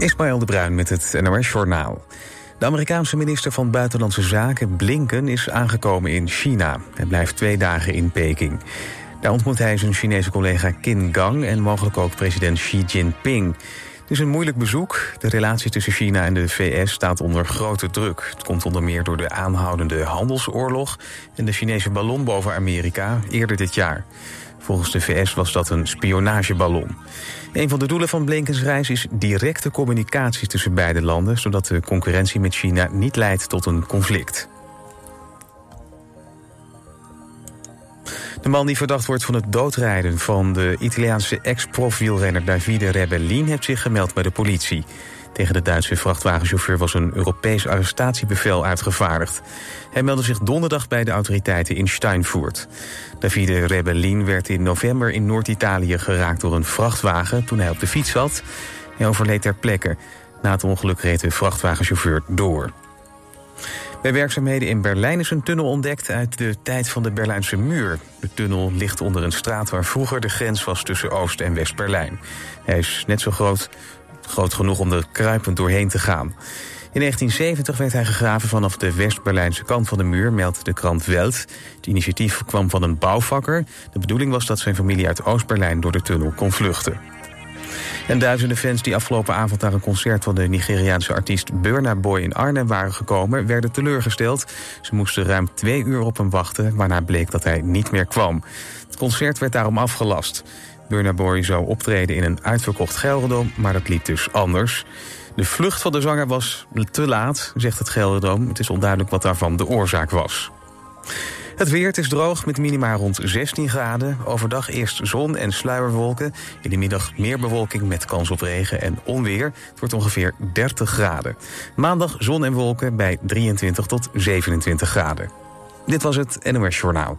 Ismaël de Bruin met het NOS Journaal. De Amerikaanse minister van Buitenlandse Zaken, Blinken, is aangekomen in China. Hij blijft twee dagen in Peking. Daar ontmoet hij zijn Chinese collega Qin Gang... en mogelijk ook president Xi Jinping. Het is een moeilijk bezoek. De relatie tussen China en de VS staat onder grote druk. Het komt onder meer door de aanhoudende handelsoorlog... en de Chinese ballon boven Amerika eerder dit jaar. Volgens de VS was dat een spionageballon. Een van de doelen van Blinkens reis is directe communicatie tussen beide landen... zodat de concurrentie met China niet leidt tot een conflict. De man die verdacht wordt van het doodrijden van de Italiaanse ex-profwielrenner Davide Rebellin... heeft zich gemeld bij de politie. Tegen de Duitse vrachtwagenchauffeur was een Europees arrestatiebevel uitgevaardigd. Hij meldde zich donderdag bij de autoriteiten in Steinfurt. Davide Rebellin werd in november in Noord-Italië geraakt door een vrachtwagen toen hij op de fiets zat. Hij overleed ter plekke. Na het ongeluk reed de vrachtwagenchauffeur door. Bij werkzaamheden in Berlijn is een tunnel ontdekt uit de tijd van de Berlijnse muur. De tunnel ligt onder een straat waar vroeger de grens was tussen Oost- en West-Berlijn. Hij is net zo groot, groot genoeg om er kruipend doorheen te gaan. In 1970 werd hij gegraven vanaf de West-Berlijnse kant van de muur, meldt de krant Welt. Het initiatief kwam van een bouwvakker. De bedoeling was dat zijn familie uit Oost-Berlijn door de tunnel kon vluchten. En duizenden fans die afgelopen avond naar een concert van de Nigeriaanse artiest Burna Boy in Arnhem waren gekomen, werden teleurgesteld. Ze moesten ruim twee uur op hem wachten, waarna bleek dat hij niet meer kwam. Het concert werd daarom afgelast. Burna Boy zou optreden in een uitverkocht Gelredome, maar dat liep dus anders. De vlucht van de zanger was te laat, zegt het Gelredome. Het is onduidelijk wat daarvan de oorzaak was. Het weer, is droog met minima rond 16 graden. Overdag eerst zon en sluierwolken. In de middag meer bewolking met kans op regen en onweer. Het wordt ongeveer 30 graden. Maandag zon en wolken bij 23 tot 27 graden. Dit was het NOS Journaal.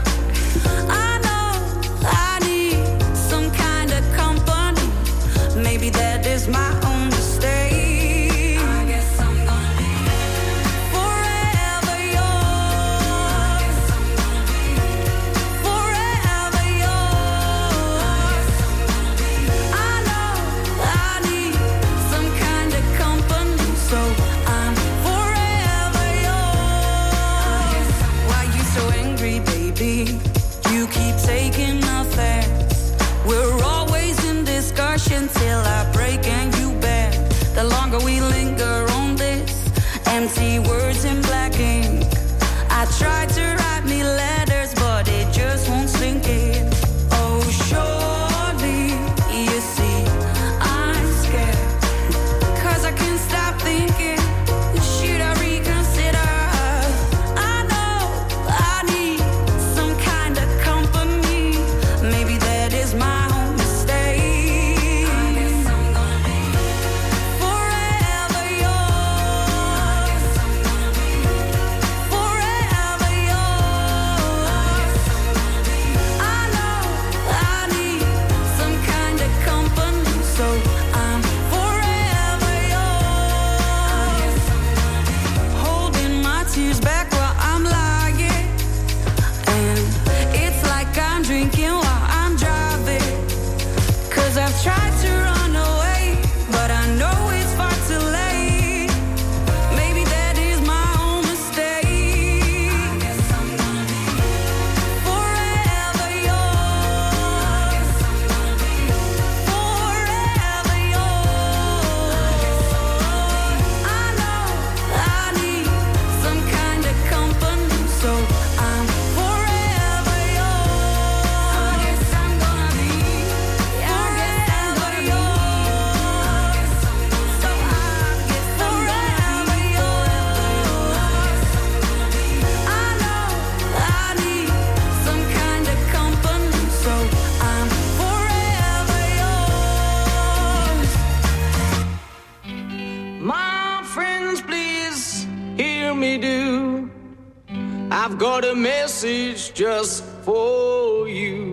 message just for you.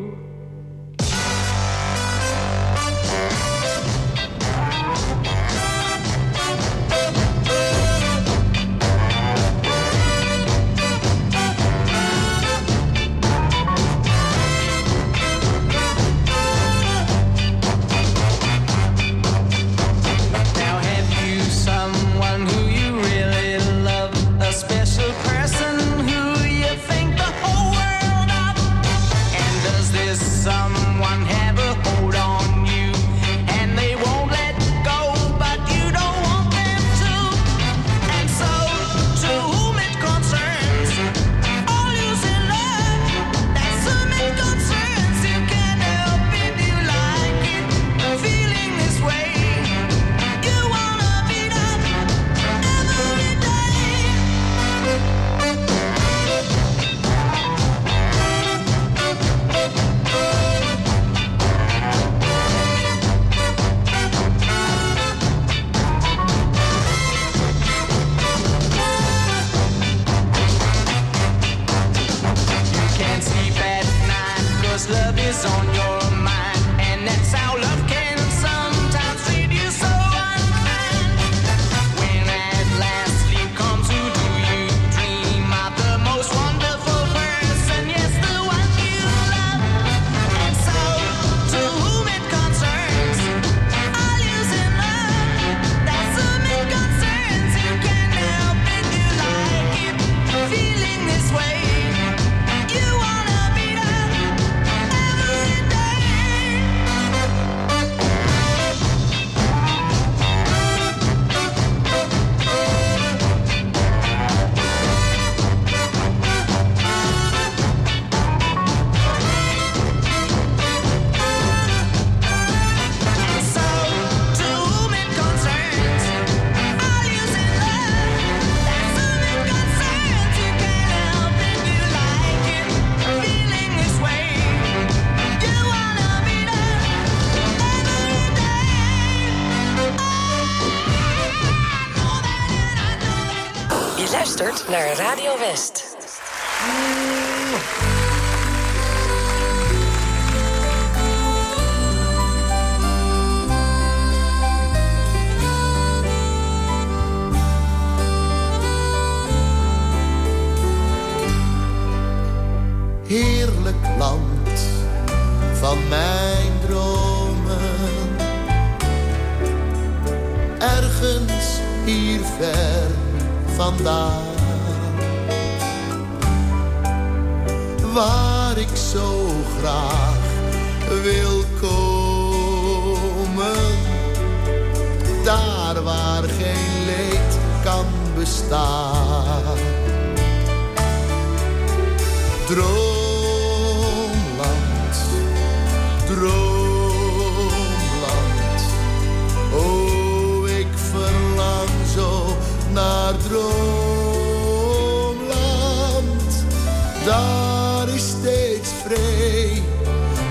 daar is steeds vrij.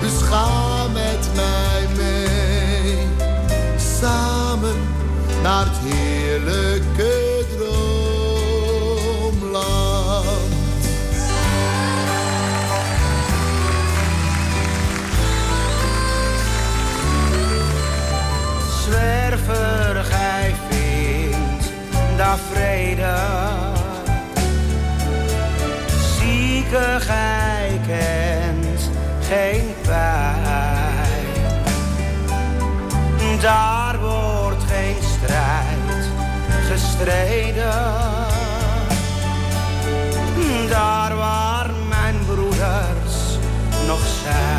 Dus ga Daar wordt geen strijd gestreden. Daar waar mijn broeders nog zijn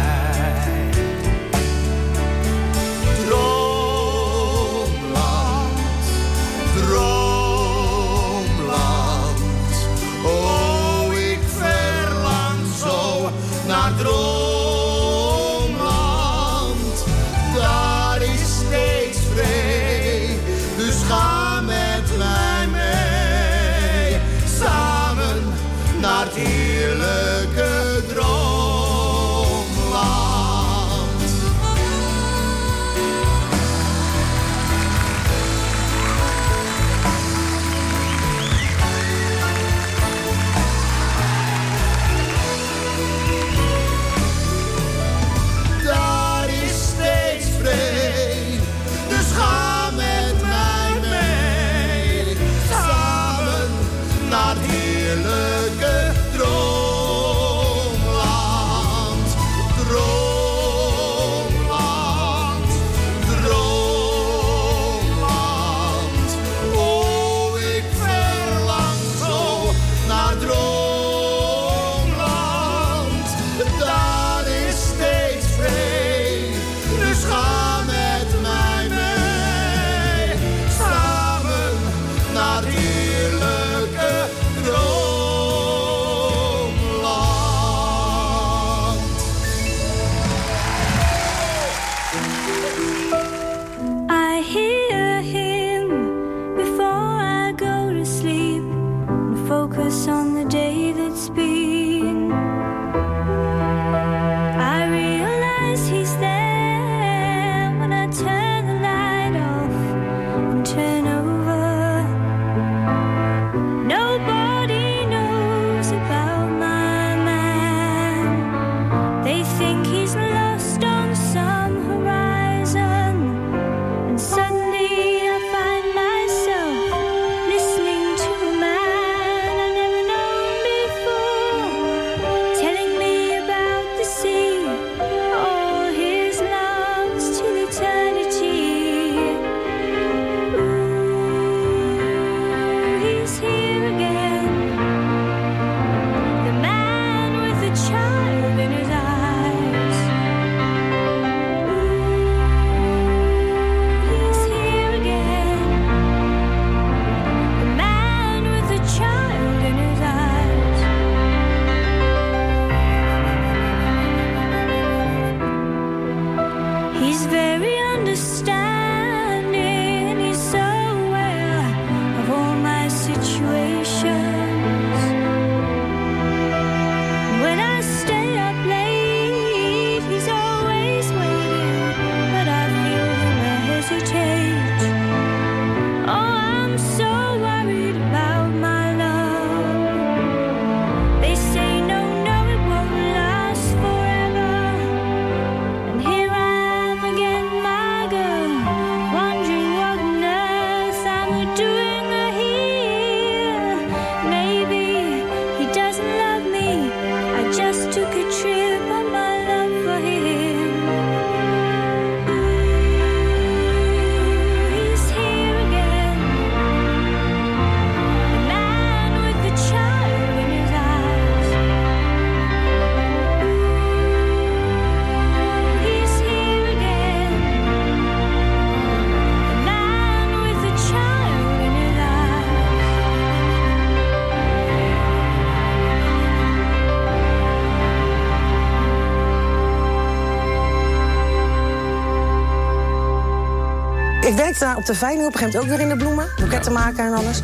Ik werkte daar op de veiling op een gegeven moment ook weer in de bloemen. Boeketten maken en alles.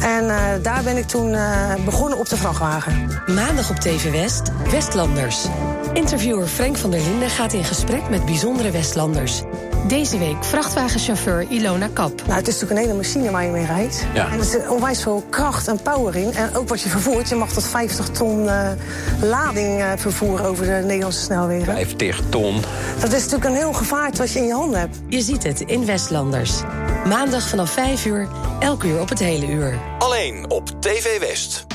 En eh, daar ben ik toen eh, begonnen op de vrachtwagen. Maandag op TV West, Westlanders. Interviewer Frank van der Linden gaat in gesprek met bijzondere Westlanders. Deze week vrachtwagenchauffeur Ilona Kap. Nou, het is natuurlijk een hele machine waar je mee rijdt. Ja. En er zit onwijs veel kracht en power in. En ook wat je vervoert. Je mag tot 50 ton eh, lading eh, vervoeren over de Nederlandse snelwegen. 50 ton. Dat is natuurlijk een heel gevaart wat je in je handen hebt. Je ziet het in Westlanders. Maandag vanaf 5 uur, elk uur op het hele uur. Alleen op TV West.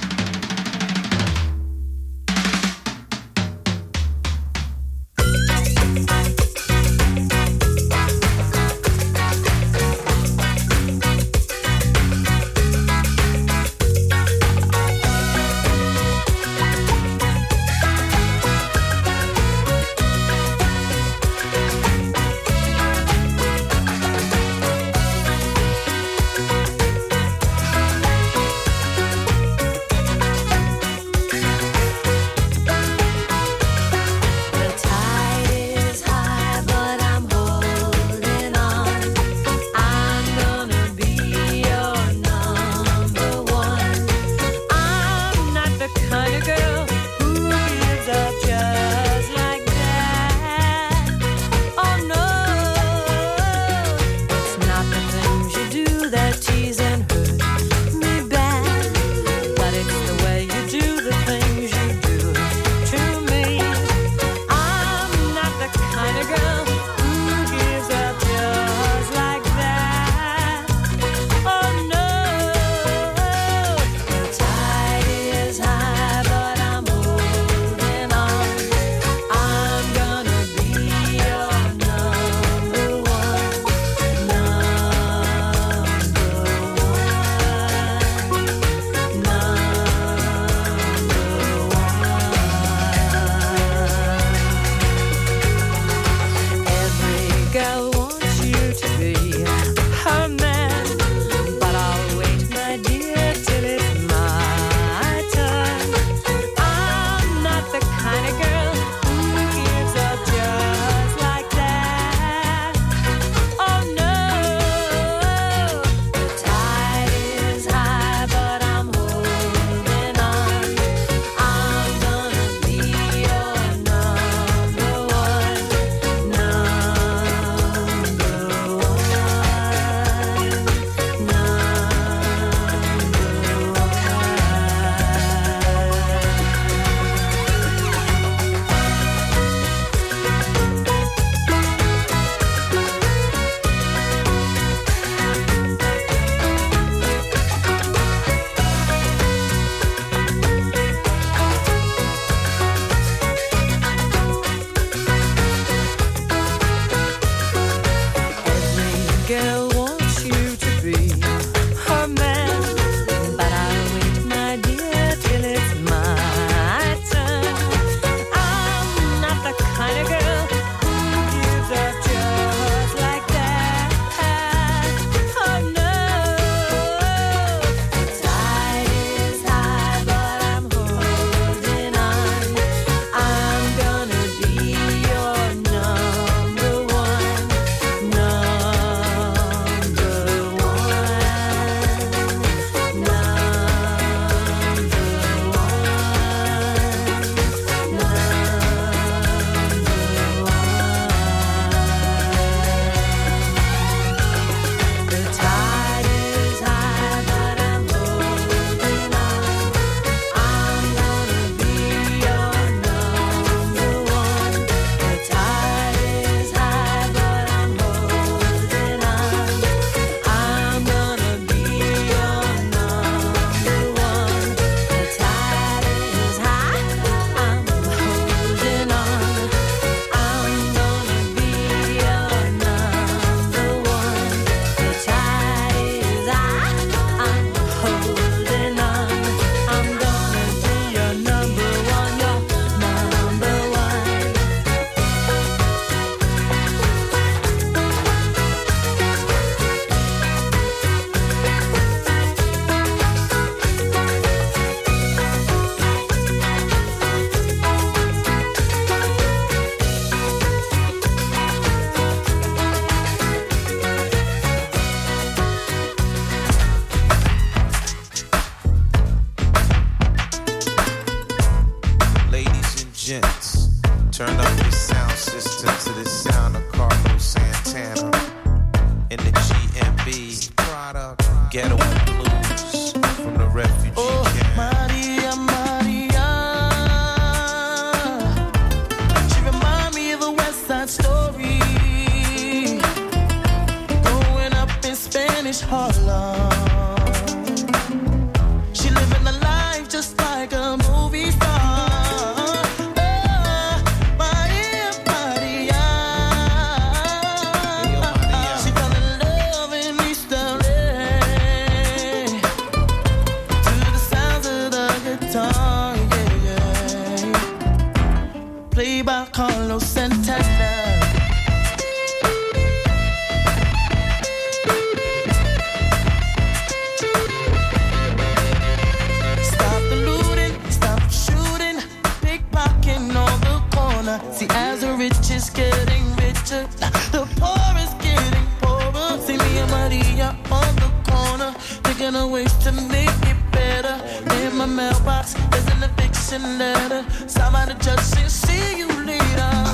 send letter. Somebody just say, see you later.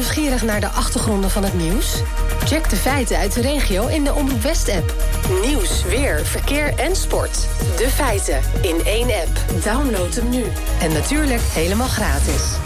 Nieuwsgierig naar de achtergronden van het nieuws? Check de feiten uit de regio in de Omroep West-app. Nieuws, weer, verkeer en sport. De feiten in één app. Download hem nu. En natuurlijk helemaal gratis.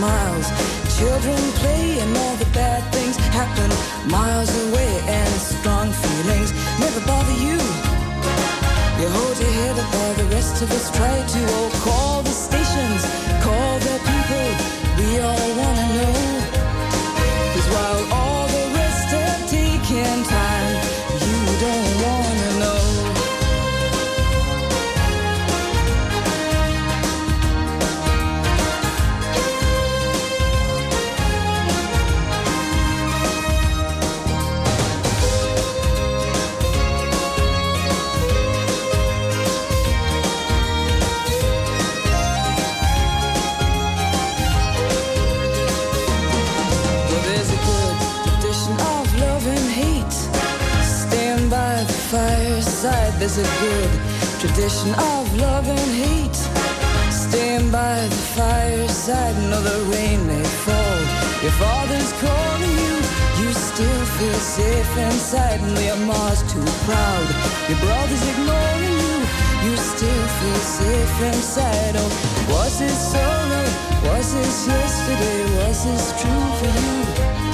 Smiles Children play and all the bad things happen Miles away and strong feelings Never bother you. You hold your head up while the rest of us try to Oh, call the stations Call the people We all There's a good tradition of love and hate. Stand by the fireside. No, the rain may fall. Your father's calling you. You still feel safe inside. No, your mom's too proud. Your brother's ignoring you. You still feel safe inside. Oh, was it solo? Was this yesterday? Was this true for you?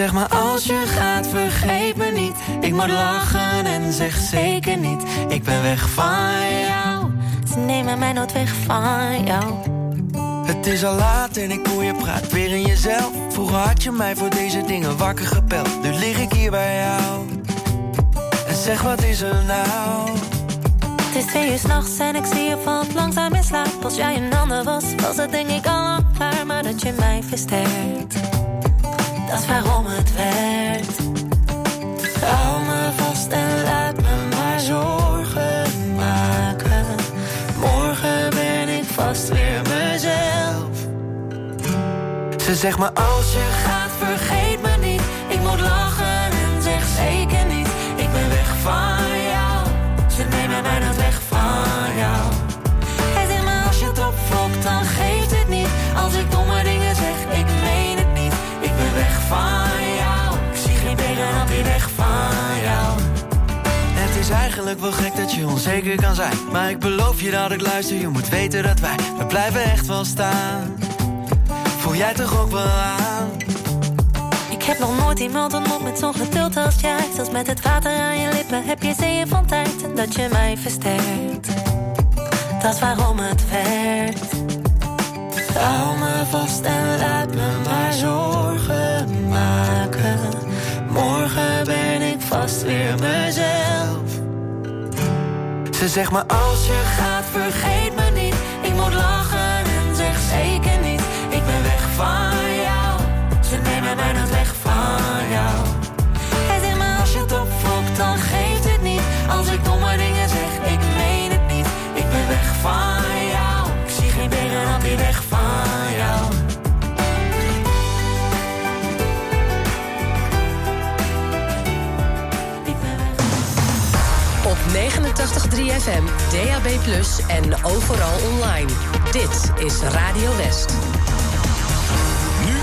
Ze zegt maar als je gaat vergeet me niet. Ik moet lachen en zeg zeker niet. Ik ben weg van jou. Ze nemen mij nooit weg van jou. Het is al laat en ik hoor je praat weer in jezelf. Vroeger had je mij voor deze dingen wakker gepeld Nu lig ik hier bij jou. En zeg wat is er nou? Het is twee uur s'nachts en ik zie je valt langzaam in slaap. Als jij een ander was, was het denk ik al klaar. Maar dat je mij versterkt, Ze zegt maar als je Gaat vergeet me niet, ik moet lachen en zeg zeker niet. Ik ben weg van jou, ze nemen mij nooit weg van jou. Hij zegt maar als je het opvlokt, dan geeft het niet. Als ik domme dingen zeg, ik meen het niet. Ik ben weg van jou, ik zie geen benen dan weer weg van jou. Het is eigenlijk wel gek dat je onzeker kan zijn Maar ik beloof je dat ik luister, je moet weten dat wij We blijven echt wel staan Voel jij toch ook wel aan? Ik heb nog nooit iemand ontmoet met zo'n geduld als jij. Zelfs met het water aan je lippen heb je zeeën van tijd. En dat je mij versterkt, dat is waarom het werkt. Hou me vast en laat me maar zorgen maken. Morgen ben ik vast weer mezelf. Ze zegt maar als je Gaat vergeet me van jou, ze nemen mij weg van jou. Hij zegt maar als je het opvlokt, dan geeft het niet. Als ik domme dingen zeg, ik meen het niet. Ik ben weg van jou, ik zie geen benen dan weer weg van jou. Op 89.3 FM, DAB+, en overal online. Dit is Radio West.